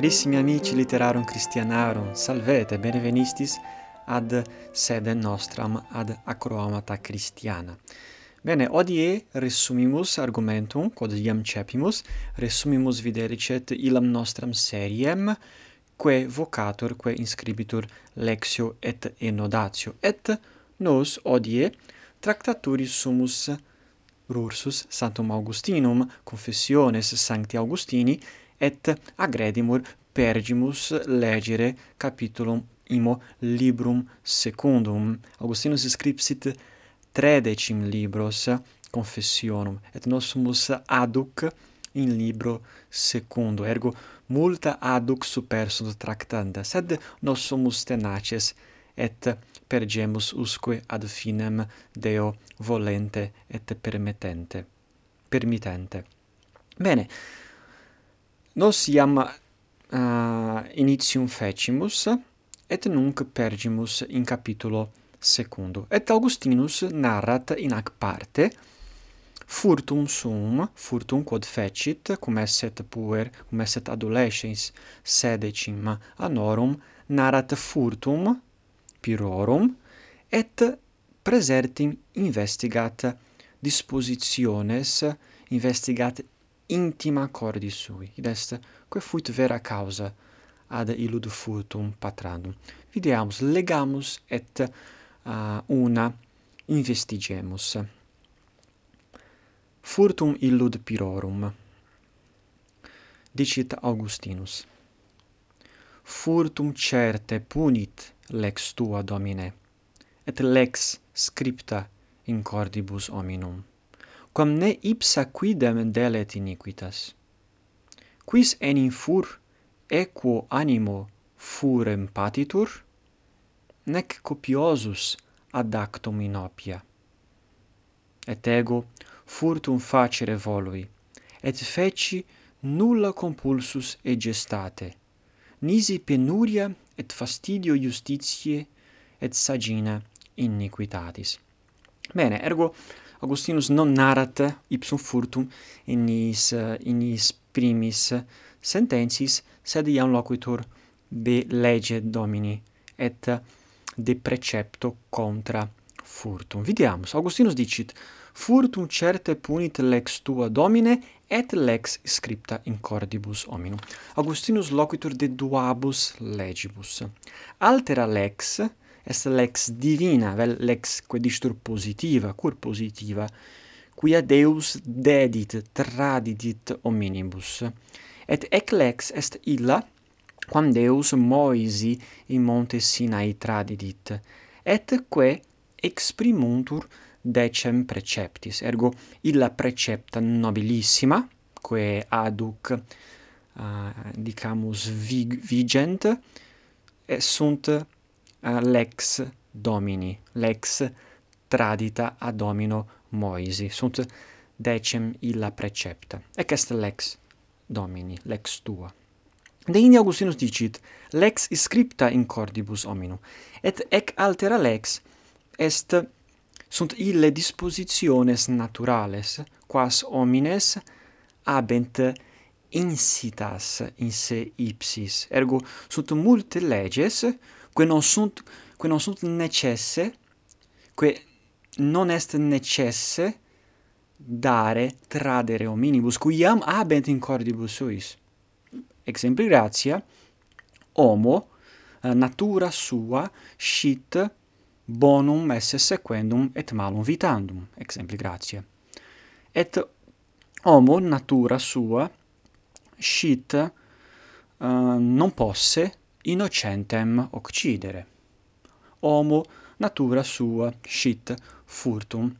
Carissimi amici literarum Christianarum, salvete, benvenistis ad sede nostram ad acroamata Christiana. Bene, odie resumimus argumentum, quod iam cepimus, resumimus videricet ilam nostram seriem, quae vocator, quae inscribitur lexio et enodatio, et nos odie tractaturis sumus rursus Santum Augustinum, Confessiones Sancti Augustini, et agredimur pergimus legere capitulum imo librum secundum. Augustinus scripsit tredecim libros confessionum, et nossumus aduc in libro secundo, ergo multa aduc super tractanda, sed nossumus tenaces et pergemus usque ad finem Deo volente et permittente. Permittente. Bene, Nos iam uh, initium fecimus, et nunc pergimus in capitulo secundo. Et Augustinus narrat in ac parte furtum sum, furtum quod fecit, cum esset puer, cum esset adolescens sedecim anorum, narrat furtum pirorum, et presertim investigat dispositiones, investigat intima cordis sui, id est, quae fuit vera causa ad illud furtum patrandum. Videamus, legamus et uh, una investigemus. Furtum illud pirorum. Dicit Augustinus. Furtum certe punit lex tua domine, et lex scripta in cordibus hominum quam ne ipsa quidem delet iniquitas. Quis enim fur equo animo furem patitur, nec copiosus ad actum inopia. Et ego furtum facere volui, et feci nulla compulsus egestate, nisi penuria et fastidio justitiae et sagina iniquitatis. Bene, ergo Augustinus non narrat ipsum furtum in his in his primis sententiis sed iam loquitur de lege domini et de precepto contra furtum. Vidiamus, Augustinus dicit, furtum certe punit lex tua domine et lex scripta in cordibus hominum. Augustinus loquitur de duabus legibus. Altera lex est lex divina, vel lex quedistur positiva, cur positiva, quia Deus dedit, tradidit hominibus. Et ec lex est illa, quam Deus Moisi in monte Sinai tradidit, et que exprimuntur decem preceptis, ergo illa precepta nobilissima, quae aduc, uh, dicamus, vig vigent, sunt uh, lex domini, lex tradita ad domino Moisi. Sunt decem illa precepta. Ec est lex domini, lex tua. De inde Augustinus dicit, lex scripta in cordibus hominum, et ec altera lex est sunt ille dispositiones naturales, quas homines habent incitas in se ipsis. Ergo, sunt multe leges, que non sunt que non sunt necesse que non est necesse dare tradere hominibus quiam habent in cordibus suis. Exempli gratia homo eh, natura sua scit bonum esse sequendum et malum vitandum. Exempli gratia. Et homo natura sua scit uh, eh, non posse innocentem occidere. Homo natura sua scit furtum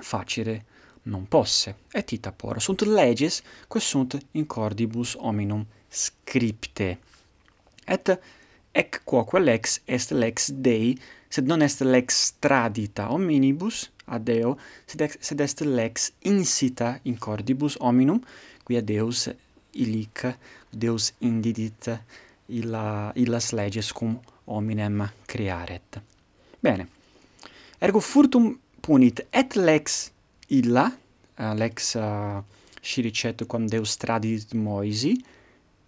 facere non posse, et ita por sunt leges quae sunt in cordibus hominum scripte. Et ec quoque lex est lex Dei, sed non est lex tradita hominibus ad Deo, sed, ex, sed est lex insita in cordibus hominum, quia Deus illic, Deus indidit, illa, illas leges cum hominem crearet. Bene. Ergo furtum punit et lex illa, uh, lex eh, uh, sciricet quam Deus tradit Moisi,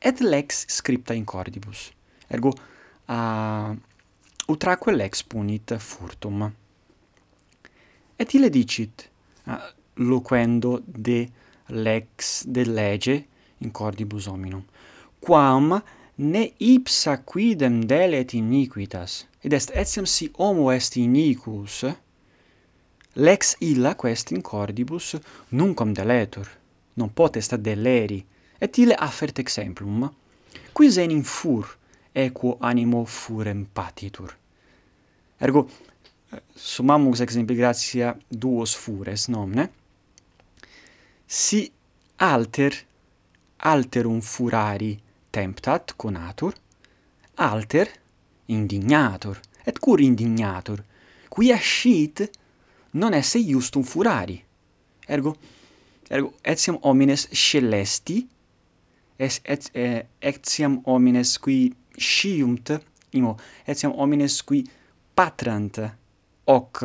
et lex scripta in cordibus. Ergo, uh, utraque lex punit furtum. Et ile dicit, uh, loquendo de lex, de lege in cordibus hominum, quam ne ipsa quidem delet iniquitas, id est etiam si homo est iniquus, lex illa quest in cordibus nuncom deletur, non potest deleri, et ille affert exemplum, qui senin fur, equo animo furem patitur. Ergo, summamus exempli gratia duos fures nomne, si alter alterum furari temptat conatur, alter indignatur, et cur indignatur, qui ascit non esse iustum furari. Ergo, ergo etiam homines scelesti, es, et, eh, etiam homines qui sciunt, imo, etiam homines qui patrant, hoc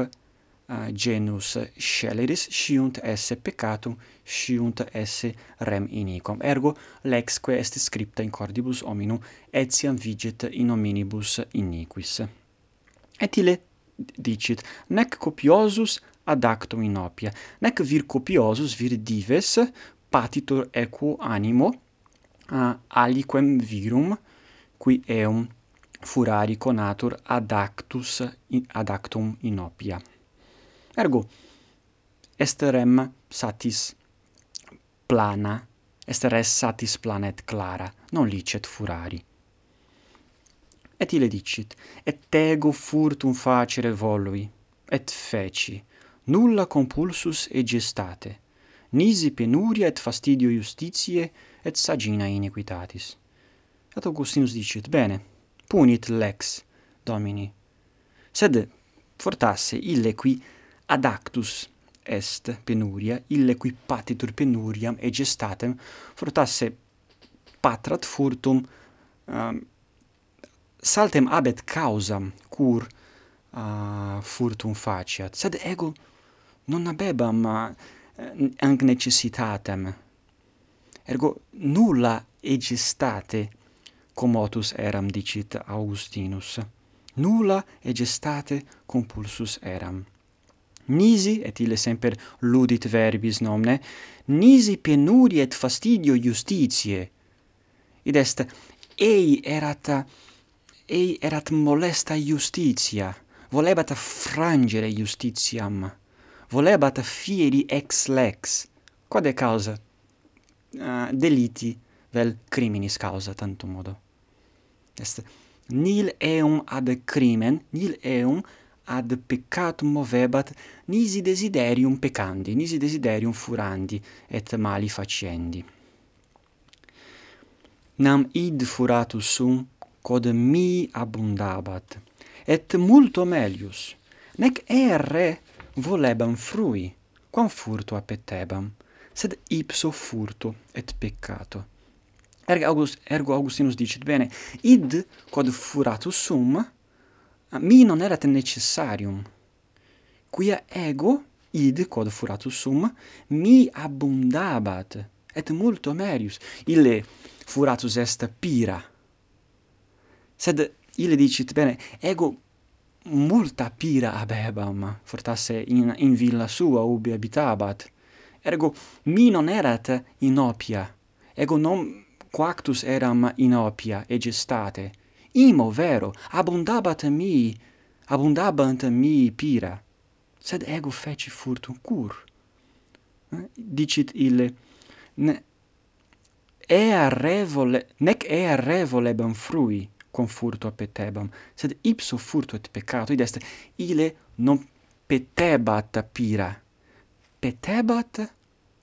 genus sceleris sciunt esse peccatum sciunt esse rem iniquam ergo lexque est scripta in cordibus hominum etiam viget in hominibus iniquis. Et ile dicit nec copiosus ad actum inopia nec vir copiosus vir dives patitur equo animo uh, aliquem virum qui eum furari conatur ad actus ad actum inopia Ergo, est rem satis plana, est res satis planet clara, non licet furari. Et ile dicit, et ego furtum facere volui, et feci, nulla compulsus e gestate, nisi penuria et fastidio justitiae, et sagina iniquitatis. Et Augustinus dicit, bene, punit lex, Domini, sed fortasse ille qui ad actus est penuria, ille qui patitur penuriam e gestatem fortasse patrat furtum um, saltem abet causam cur uh, furtum faciat. Sed ego non habebam eh, uh, ang necessitatem. Ergo nulla egestate commotus eram dicit Augustinus. Nulla egestate compulsus eram nisi et ille semper ludit verbis nomne nisi penuri et fastidio justitiae id est ei erat ei erat molesta justitia volebat frangere justitiam volebat fieri ex lex quod causa uh, deliti vel criminis causa tantum modo. Est nil eum ad crimen nil eum ad peccatum movebat nisi desiderium peccandi, nisi desiderium furandi et mali facendi. Nam id furatus sum quod mi abundabat et multo melius nec erre volebam frui quam furto appetebam sed ipso furto et peccato ergo augustinus dicit bene id quod furatus sum mi non erat necessarium, quia ego, id quod furatus sum, mi abundabat, et multo merius, ille furatus est pira. Sed ille dicit, bene, ego multa pira abebam, fortasse in, in villa sua ubi habitabat, ergo mi non erat inopia. ego non quactus eram inopia opia gestate, imo vero abundabat mi abundabant mi pira. Sed ego feci furtum cur. Eh, dicit ille ne ea revole nec ea revolebam frui con furto petebam sed ipso furto et peccato. Id est ile non petebat pira. Petebat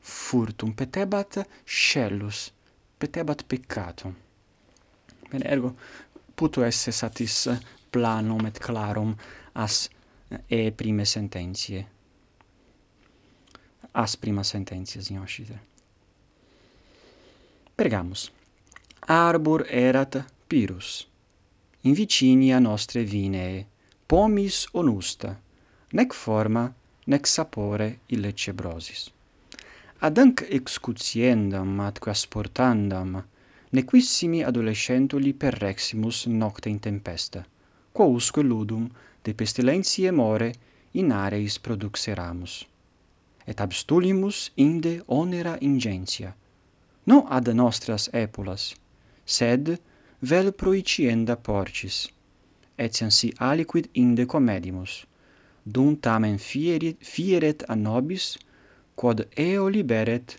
furtum petebat scellus petebat peccatum bene ergo puto esse satis planum et clarum as eh, e prime sententiae. As prima sententia, sinoscite Pergamus. Arbor erat Pirus, in vicinia nostre vinee, pomis onusta, nec forma, nec sapore illecebrosis. Adanc excutiendam atque asportandam, nequissimi adolescentuli perreximus nocte in tempesta, quousque ludum de pestilentiae more in areis produxeramus. Et abstulimus inde onera ingentia, non ad nostras epulas, sed vel proicienda porcis, etiam si aliquid inde comedimus, dum tamen fieret, fieret a nobis, quod eo liberet,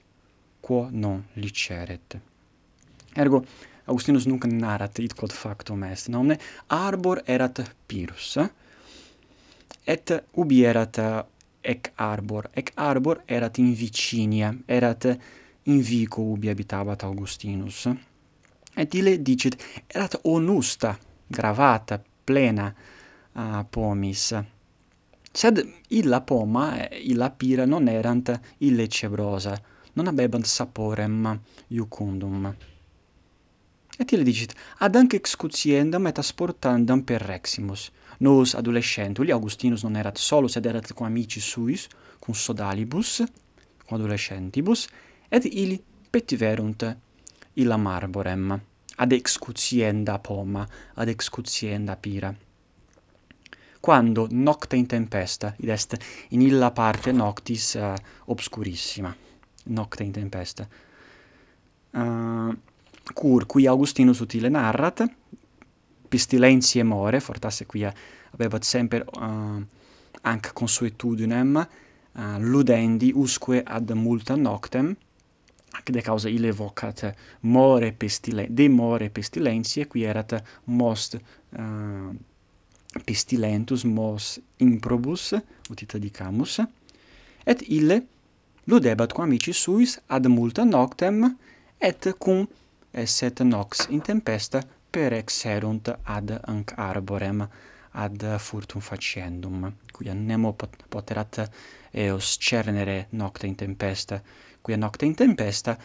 quo non liceret. Ergo, Augustinus nunc narrat id quod factum est, nomne arbor erat Pyrrhus, et ubi erat eh, ec arbor? Ec arbor erat in Vicinia, erat in Vico ubi habitabat Augustinus. Et ile dicit, erat onusta, gravata, plena uh, pomis. Sed illa poma, illa pira non erant illecebrosa, non habebant saporem iucundum. Et Gentile dicit, ad anc excutiendam et asportandam per Reximus. Nos adolescentuli, Augustinus non erat solo, sed erat cum amici suis, cum sodalibus, cum adolescentibus, et ili petiverunt illa marborem, ad excutienda poma, ad excutienda pira quando nocte in tempesta, id est in illa parte noctis uh, obscurissima, nocte in tempesta. Uh, cur qui Augustinus utile narrat, pestilentiae more, fortasse quia habebat semper uh, anc consuetudinem, uh, ludendi usque ad multa noctem, ac de causa ille vocat more pestile de more pestilentiae, qui erat most eh, uh, pestilentus, mos improbus, utita dicamus, et ille ludebat quam amici suis ad multa noctem, et cum esset nox in tempesta per exerunt ad anc arborem ad furtum faciendum quia nemo pot poterat eos cernere nocte in tempesta quia nocte in tempesta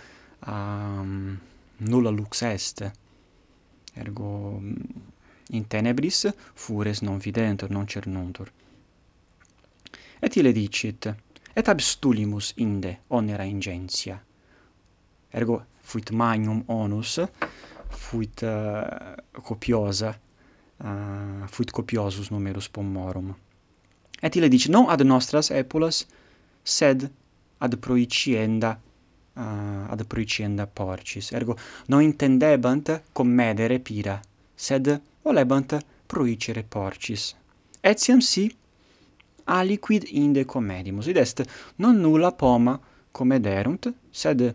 um, nulla lux est. Ergo in tenebris fures non videntur non cernuntur. Et ile dicit et abstulimus inde onera ingentia. Ergo fuit magnum onus, fuit uh, copiosa, uh, fuit copiosus numerus pomorum. Et ile dice, non ad nostras epulas, sed ad proicienda uh, ad proicienda porcis. Ergo, non intendebant commedere pira, sed volebant proicere porcis. Etiam si aliquid inde comedimus. id est non nulla poma comederunt, sed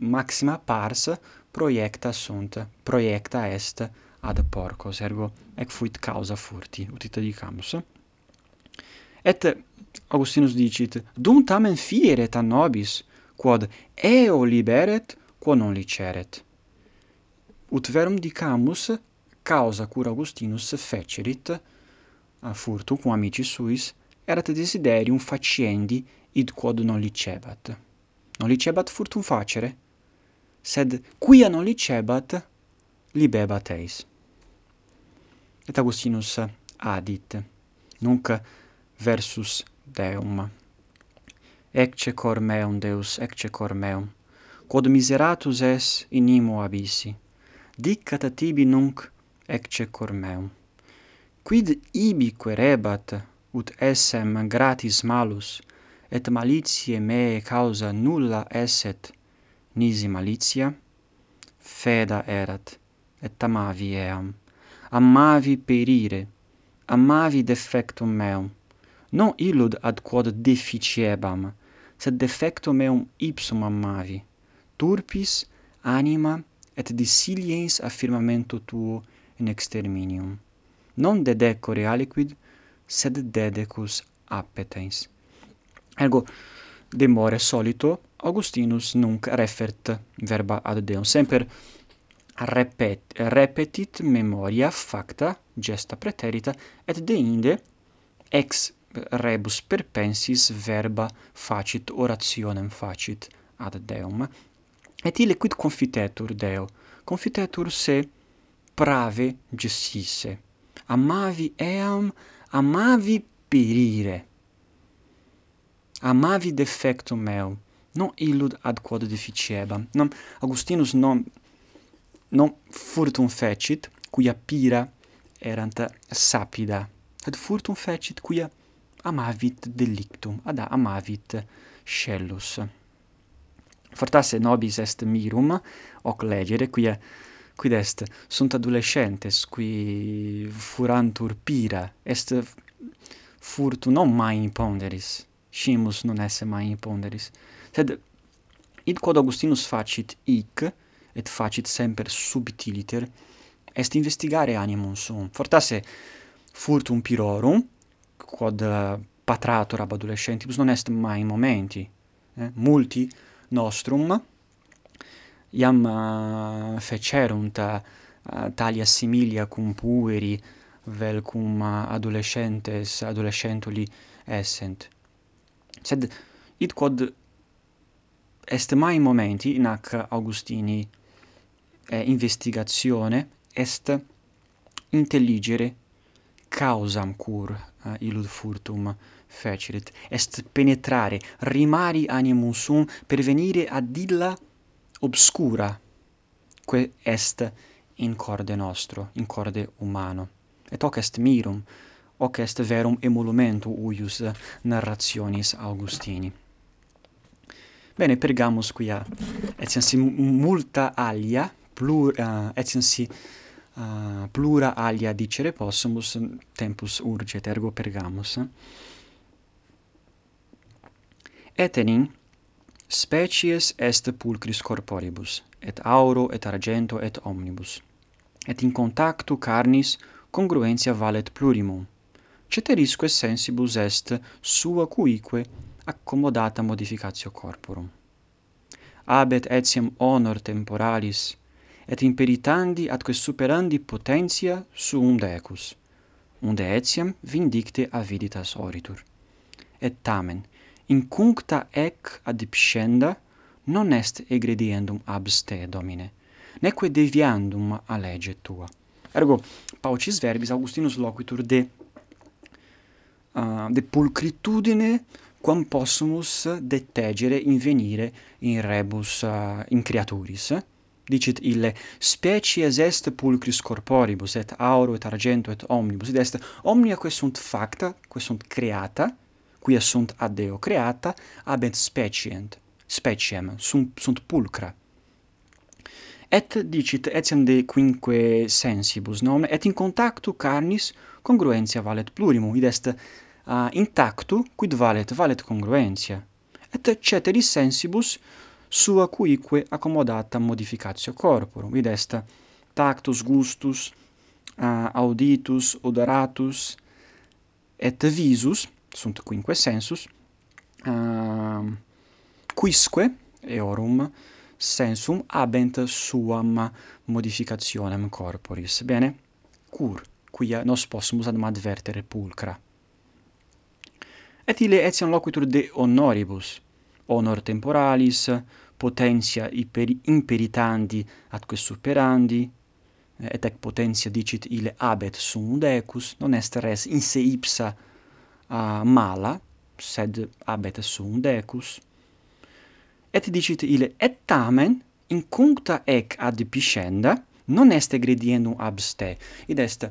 maxima pars proiecta sunt, proiecta est ad porcos, ergo ec fuit causa furti, utita dicamus. Et Augustinus dicit, dum tamen fieret a nobis, quod eo liberet, quo non liceret. Ut verum dicamus, causa cur Augustinus fecerit, a furtu cum amici suis, erat desiderium faciendi id quod non licebat. Non licebat furtum facere, sed quia non licebat, libebat eis. Et Augustinus adit, nunc versus Deum. Ecce cor meum, Deus, ecce cor meum, quod miseratus es in imo abissi, dicat tibi nunc ecce cor meum. Quid ibi querebat, ut essem gratis malus, et malitiae meae causa nulla esset, nisi malitia, feda erat, et amavi eam, amavi perire, amavi defectum meum, non illud ad quod deficiebam, sed defectum meum ipsum amavi, turpis anima et dissiliens affirmamento tuo in exterminium. Non dedecore aliquid, sed dedecus appetens. Ergo, demore solito, Augustinus nunc refert verba ad Deum semper repet, repetit memoria facta gesta preterita et deinde ex rebus perpensis verba facit orationem facit ad Deum. Et ille quid confitetur Deo? Confitetur se prave gessisse amavi eam amavi perire. Amavi defectum meum non illud ad quod deficieba. Non Augustinus non non furtum fecit quia pira erant sapida ad furtum fecit quia amavit delictum ad amavit scellus. Fortasse nobis est mirum hoc legere quia quid est? Sunt adolescentes qui furantur pira est furtu non mai imponderis scimus non esse mai imponderis. Sed id quod Augustinus facit hic et facit semper subtiliter est investigare animum suum. Fortasse furtum pirorum quod eh, patrator ab adolescentibus non est mai momenti. Eh? Multi nostrum iam uh, fecerunt eh, uh, talia similia cum pueri vel cum adolescentes adolescentuli essent. Sed id quod Est mai momenti in ac Augustini eh, investigazione est intelligere causam cur uh, illud furtum fecerit, est penetrare, rimari animum sum per venire ad illa obscura, que est in corde nostro, in corde humano. Et hoc est mirum, hoc est verum emolumento uius narrationis Augustini. Bene, pergamus quia etiansi multa alia, plur, eh, uh, etiansi uh, eh, plura alia dicere possumus, tempus urget, ergo pergamus. Etenin, species est pulcris corporibus, et auro, et argento, et omnibus. Et in contactu carnis congruentia valet plurimum. Ceterisque sensibus est sua cuique accommodata modificatio corporum. Abet etiam honor temporalis, et imperitandi atque superandi potentia suum decus, unde etiam vindicte aviditas oritur. Et tamen, incuncta ec adipscenda, non est egrediendum abste domine, neque deviandum a lege tua. Ergo, paucis verbis Augustinus loquitur de, uh, de pulcritudine quam possumus detegere invenire in rebus uh, in creaturis. Dicit ille species est pulcris corporibus et auro et argento et omnibus. Id est omnia quae sunt facta quae sunt creata quia sunt ad Deo creata abent specient speciem sunt sunt pulcra. Et dicit etiam de quinque sensibus non? Et in contactu carnis congruentia valet plurimum. Id est uh, intactu, quid valet? Valet congruentia. Et ceteris sensibus sua cuique accommodata modificatio corporum, id est tactus, gustus, uh, auditus, odoratus, et visus, sunt quinque sensus, uh, quisque eorum sensum habent suam modificationem corporis. Bene? Cur, quia nos possumus ad advertere pulcra et ille etiam loquitur de honoribus, honor temporalis, potentia iper imperitandi atque superandi, et ec potentia dicit ille abet sum decus, non est res in se ipsa uh, mala, sed abet sum decus. Et dicit ille, et tamen, incuncta ec ad piscenda, non est egrediendum abste, id est,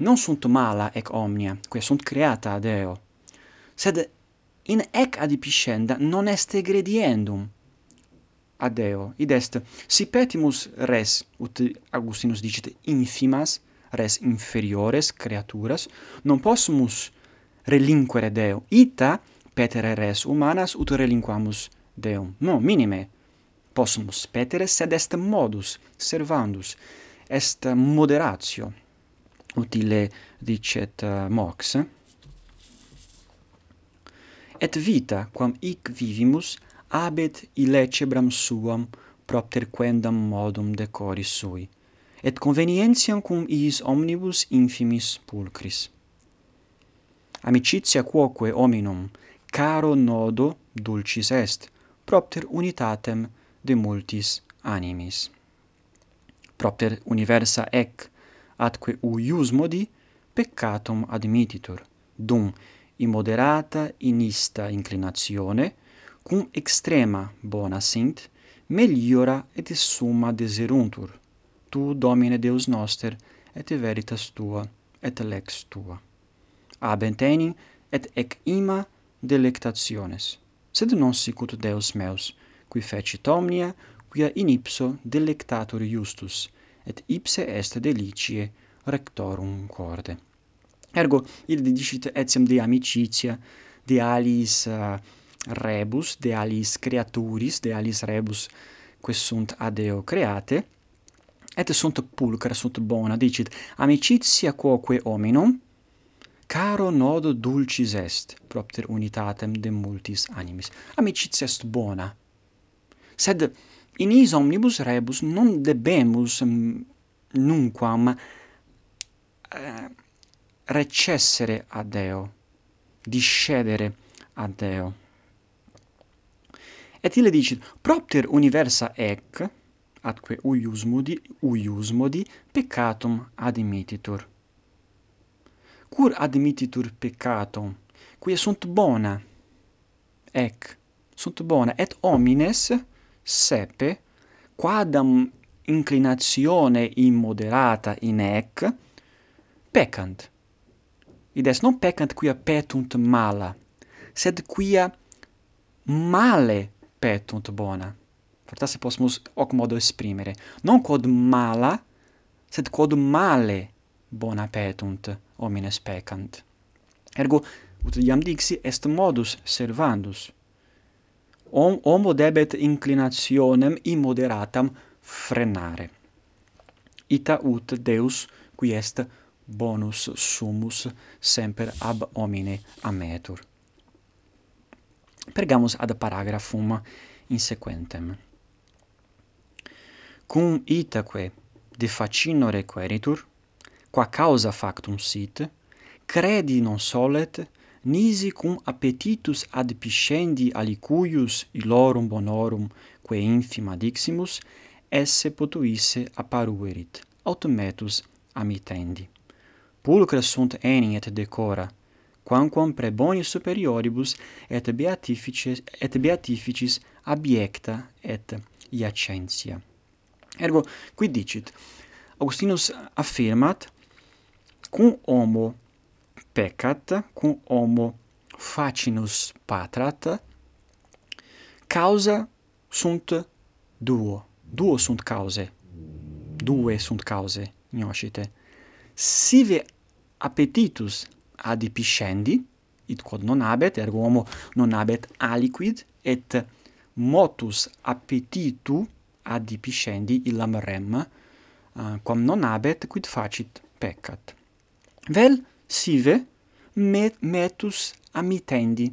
non sunt mala ec omnia, quae sunt creata ad eo, sed in ec adipiscenda non est egrediendum ad eo id est si petimus res ut Augustinus dicit infimas res inferiores creaturas non possumus relinquere Deo. Ita petere res humanas ut relinquamus Deum. Non minime possumus petere sed est modus servandus est moderatio utile dicet uh, Mox et vita quam hic vivimus habet illecebram suam propter quendam modum decoris sui et convenientiam cum iis omnibus infimis pulcris. Amicitia quoque hominum caro nodo dulcis est propter unitatem de multis animis. Propter universa ec atque uius modi peccatum admititur dum immoderata inista inclinazione, cum extrema bona sint, meliora et summa deseruntur. Tu, Domine Deus noster, et veritas tua, et lex tua. Abent enim, et ec ima delectationes. Sed non sicut Deus meus, qui fecit omnia, quia in ipso delectatur justus, et ipse est delicie rectorum corde. Ergo, il didicit etiam de amicitia, de alis uh, rebus, de alis creaturis, de alis rebus, quae sunt ad eo create, et sunt pulcra, sunt bona, dicit, amicitia quoque hominum, caro nodo dulcis est, propter unitatem de multis animis. Amicitia est bona, sed in is omnibus rebus non debemus mm, nunquam uh, recessere a Deo, discedere a Deo. Et ille dicit, propter universa ec, atque uius modi, uius modi peccatum admititur. Cur admititur peccatum, quia sunt bona, ec, sunt bona, et homines sepe, quadam inclinatione immoderata in ec, peccant. Id est non peccant quia petunt mala, sed quia male petunt bona. Fortasse possumus hoc modo esprimere. Non quod mala, sed quod male bona petunt homines peccant. Ergo, ut iam dixi, est modus servandus. Om, homo debet inclinationem immoderatam frenare. Ita ut Deus, qui est bonus sumus semper ab homine ametur. Pergamus ad paragrafum insequentem. Cum itaque de facino requeritur, qua causa factum sit, credi non solet, nisi cum appetitus ad piscendi alicuius illorum bonorum quae infima diximus, esse potuisse apparuerit, aut metus amitendi. Pulcra sunt enim et decora, quamquam prebonis superioribus et beatificis, et beatificis abiecta et iacentia. Ergo qui dicit Augustinus affirmat cum homo peccat, cum homo facinus patrat causa sunt duo. Duo sunt cause. Due sunt cause, gnoscite sive appetitus adipiscendi, id quod non habet, ergo homo non habet aliquid, et motus appetitu adipiscendi illam rem, uh, quam non habet, quid facit peccat. Vel sive met metus amitendi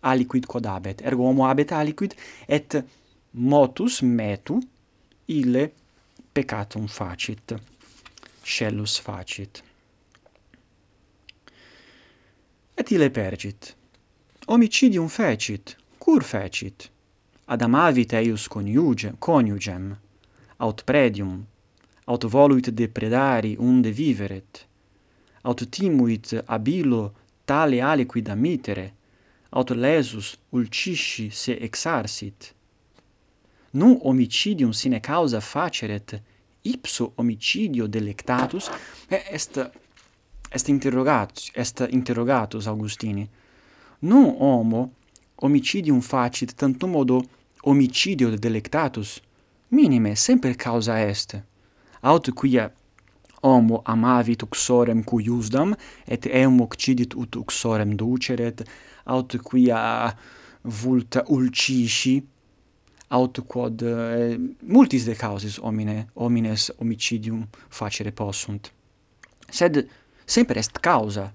aliquid quod habet, ergo homo habet aliquid, et motus metu ille peccatum facit. Scellus facit. Et ile pergit. Homicidium fecit, cur fecit? Adamavit eius coniuge, coniugem, aut predium, aut voluit depredari unde viveret, aut timuit abilo tale aliquid amitere, aut lesus ulcisci se exarsit. Nu homicidium sine causa faceret, ipso homicidio delectatus est est interrogatus est interrogatus Augustini. Non homo homicidium facit tantum modo homicidio delectatus minime semper causa est. Aut quia homo amavit uxorem cuiusdam et eum occidit ut uxorem duceret aut quia vulta ulcisci aut quod eh, multis de causis homine homines homicidium facere possunt. Sed semper est causa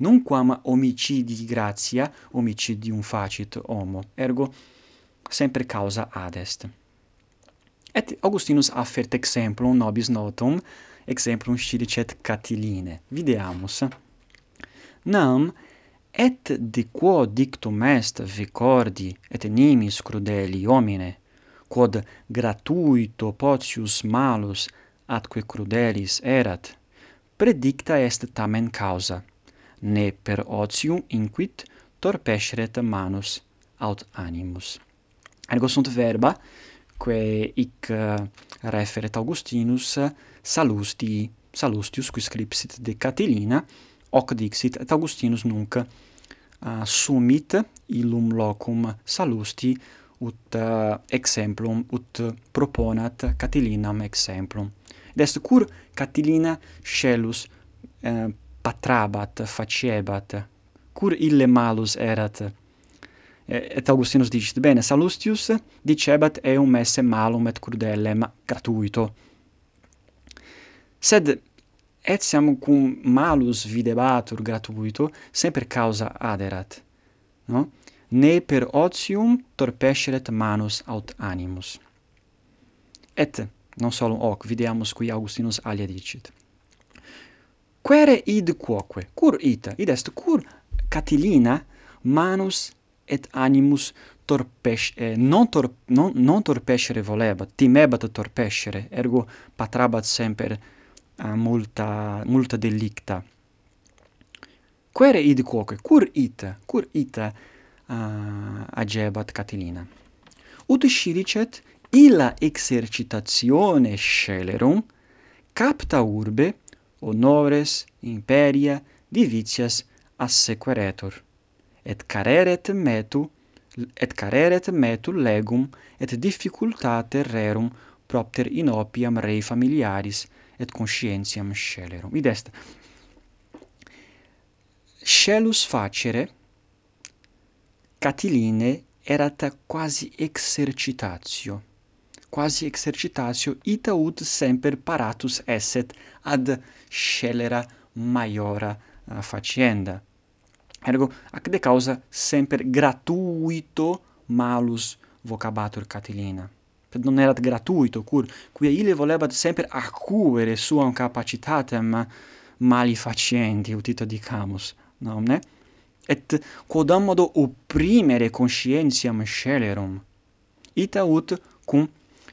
nunquam homicidi gratia homicidium facit homo ergo semper causa ad est. Et augustinus affert exemplum nobis notum exemplum scilicet catiline videamus. Nam et de quo dictum est vicordi et nimis crudeli homine, quod gratuito potius malus atque crudelis erat, predicta est tamen causa, ne per otium inquit torpesceret manus aut animus. Ergo sunt verba, quae hic eh, referet Augustinus, salustii, salustius qui scripsit de Catilina, hoc dixit et Augustinus nunc ah, uh, sumit illum locum salusti ut uh, exemplum ut proponat Catilinam exemplum. Et est cur Catilina scelus uh, eh, patrabat faciebat cur ille malus erat? Et Augustinus dicit bene salustius dicebat eum esse malum et crudellem gratuito. Sed etiam cum malus videbatur gratuito, semper causa aderat, no? Ne per otium torpesceret manus aut animus. Et non solum hoc videamus qui Augustinus alia dicit. Quere id quoque? Cur ita? Id est cur Catilina manus et animus torpes eh, non tor non non torpescere volebat timebat torpescere ergo patrabat semper uh, multa multa delicta. Quere id quoque? Cur ita cur ita uh, agebat Catilina? Ut sciricet illa exercitatione scelerum capta urbe honores imperia divitias assequeretur. Et careret metu et careret metu legum et difficultate rerum propter in opiam rei familiaris et conscientiam scelerum. Id est. Scelus facere Catiline erat quasi exercitatio quasi exercitatio ita ut semper paratus esset ad scelera maiora uh, facienda. Ergo ac de causa semper gratuito malus vocabatur Catilina non erat gratuito, cur quia ile volebat semper accuere suam capacitatem malifacienti utita dicamus, nomne? Et quodam modo opprimere conscientiam scelerum, ita ut cum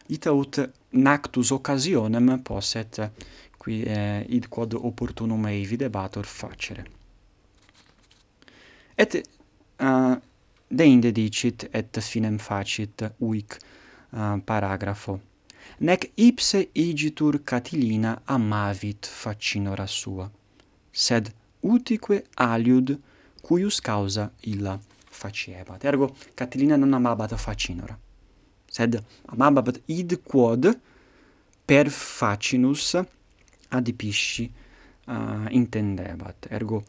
ita ut nactus occasionem posset qui eh, id quod opportunum eivi debator facere. Et uh, deinde dicit et finem facit uic uh, paragrafo. Nec ipse igitur Catilina amavit facinora sua, sed utique aliud cuius causa illa faciebat. Ergo, Catilina non amabat facinora, sed amabat id quod per facinus adipisci uh, intendebat. Ergo,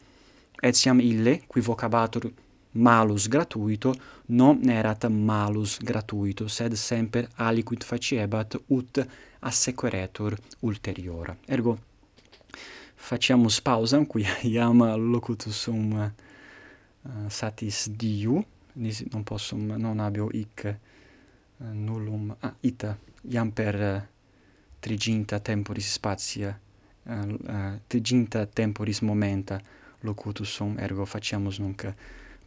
etiam ille, qui vocabatur malus gratuito non erat malus gratuito sed semper aliquid faciebat ut assequeretur ulteriora. Ergo faciamus pausam qui iam locutus sum uh, eh, satis diu nis non possum non habeo hic uh, nullum ah, ita iam per uh, triginta temporis spatia uh, uh, triginta temporis momenta locutus sum ergo faciamus nunc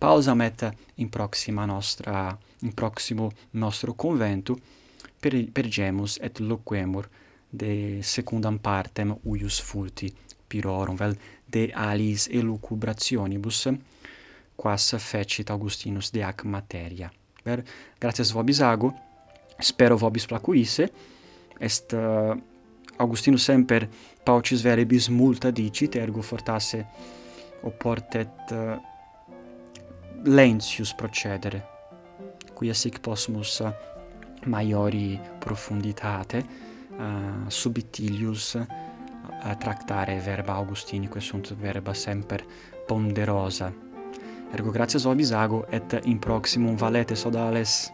pausamet in proxima nostra in proximo nostro conventu per pergemus et loquemur de secundam partem huius fulti pirorum vel de alis elucubrationibus quas fecit Augustinus de ac materia. Per gratias vobis ago. Spero vobis placuisse. Est uh, Augustinus semper paucis veribis multa dicit ergo fortasse oportet uh, lentius procedere, quia sic possumus maiori profunditate eh, uh, subtilius uh, eh, tractare verba Augustinique sunt verba semper ponderosa. Ergo gratias vobis ago et in proximum valete sodales.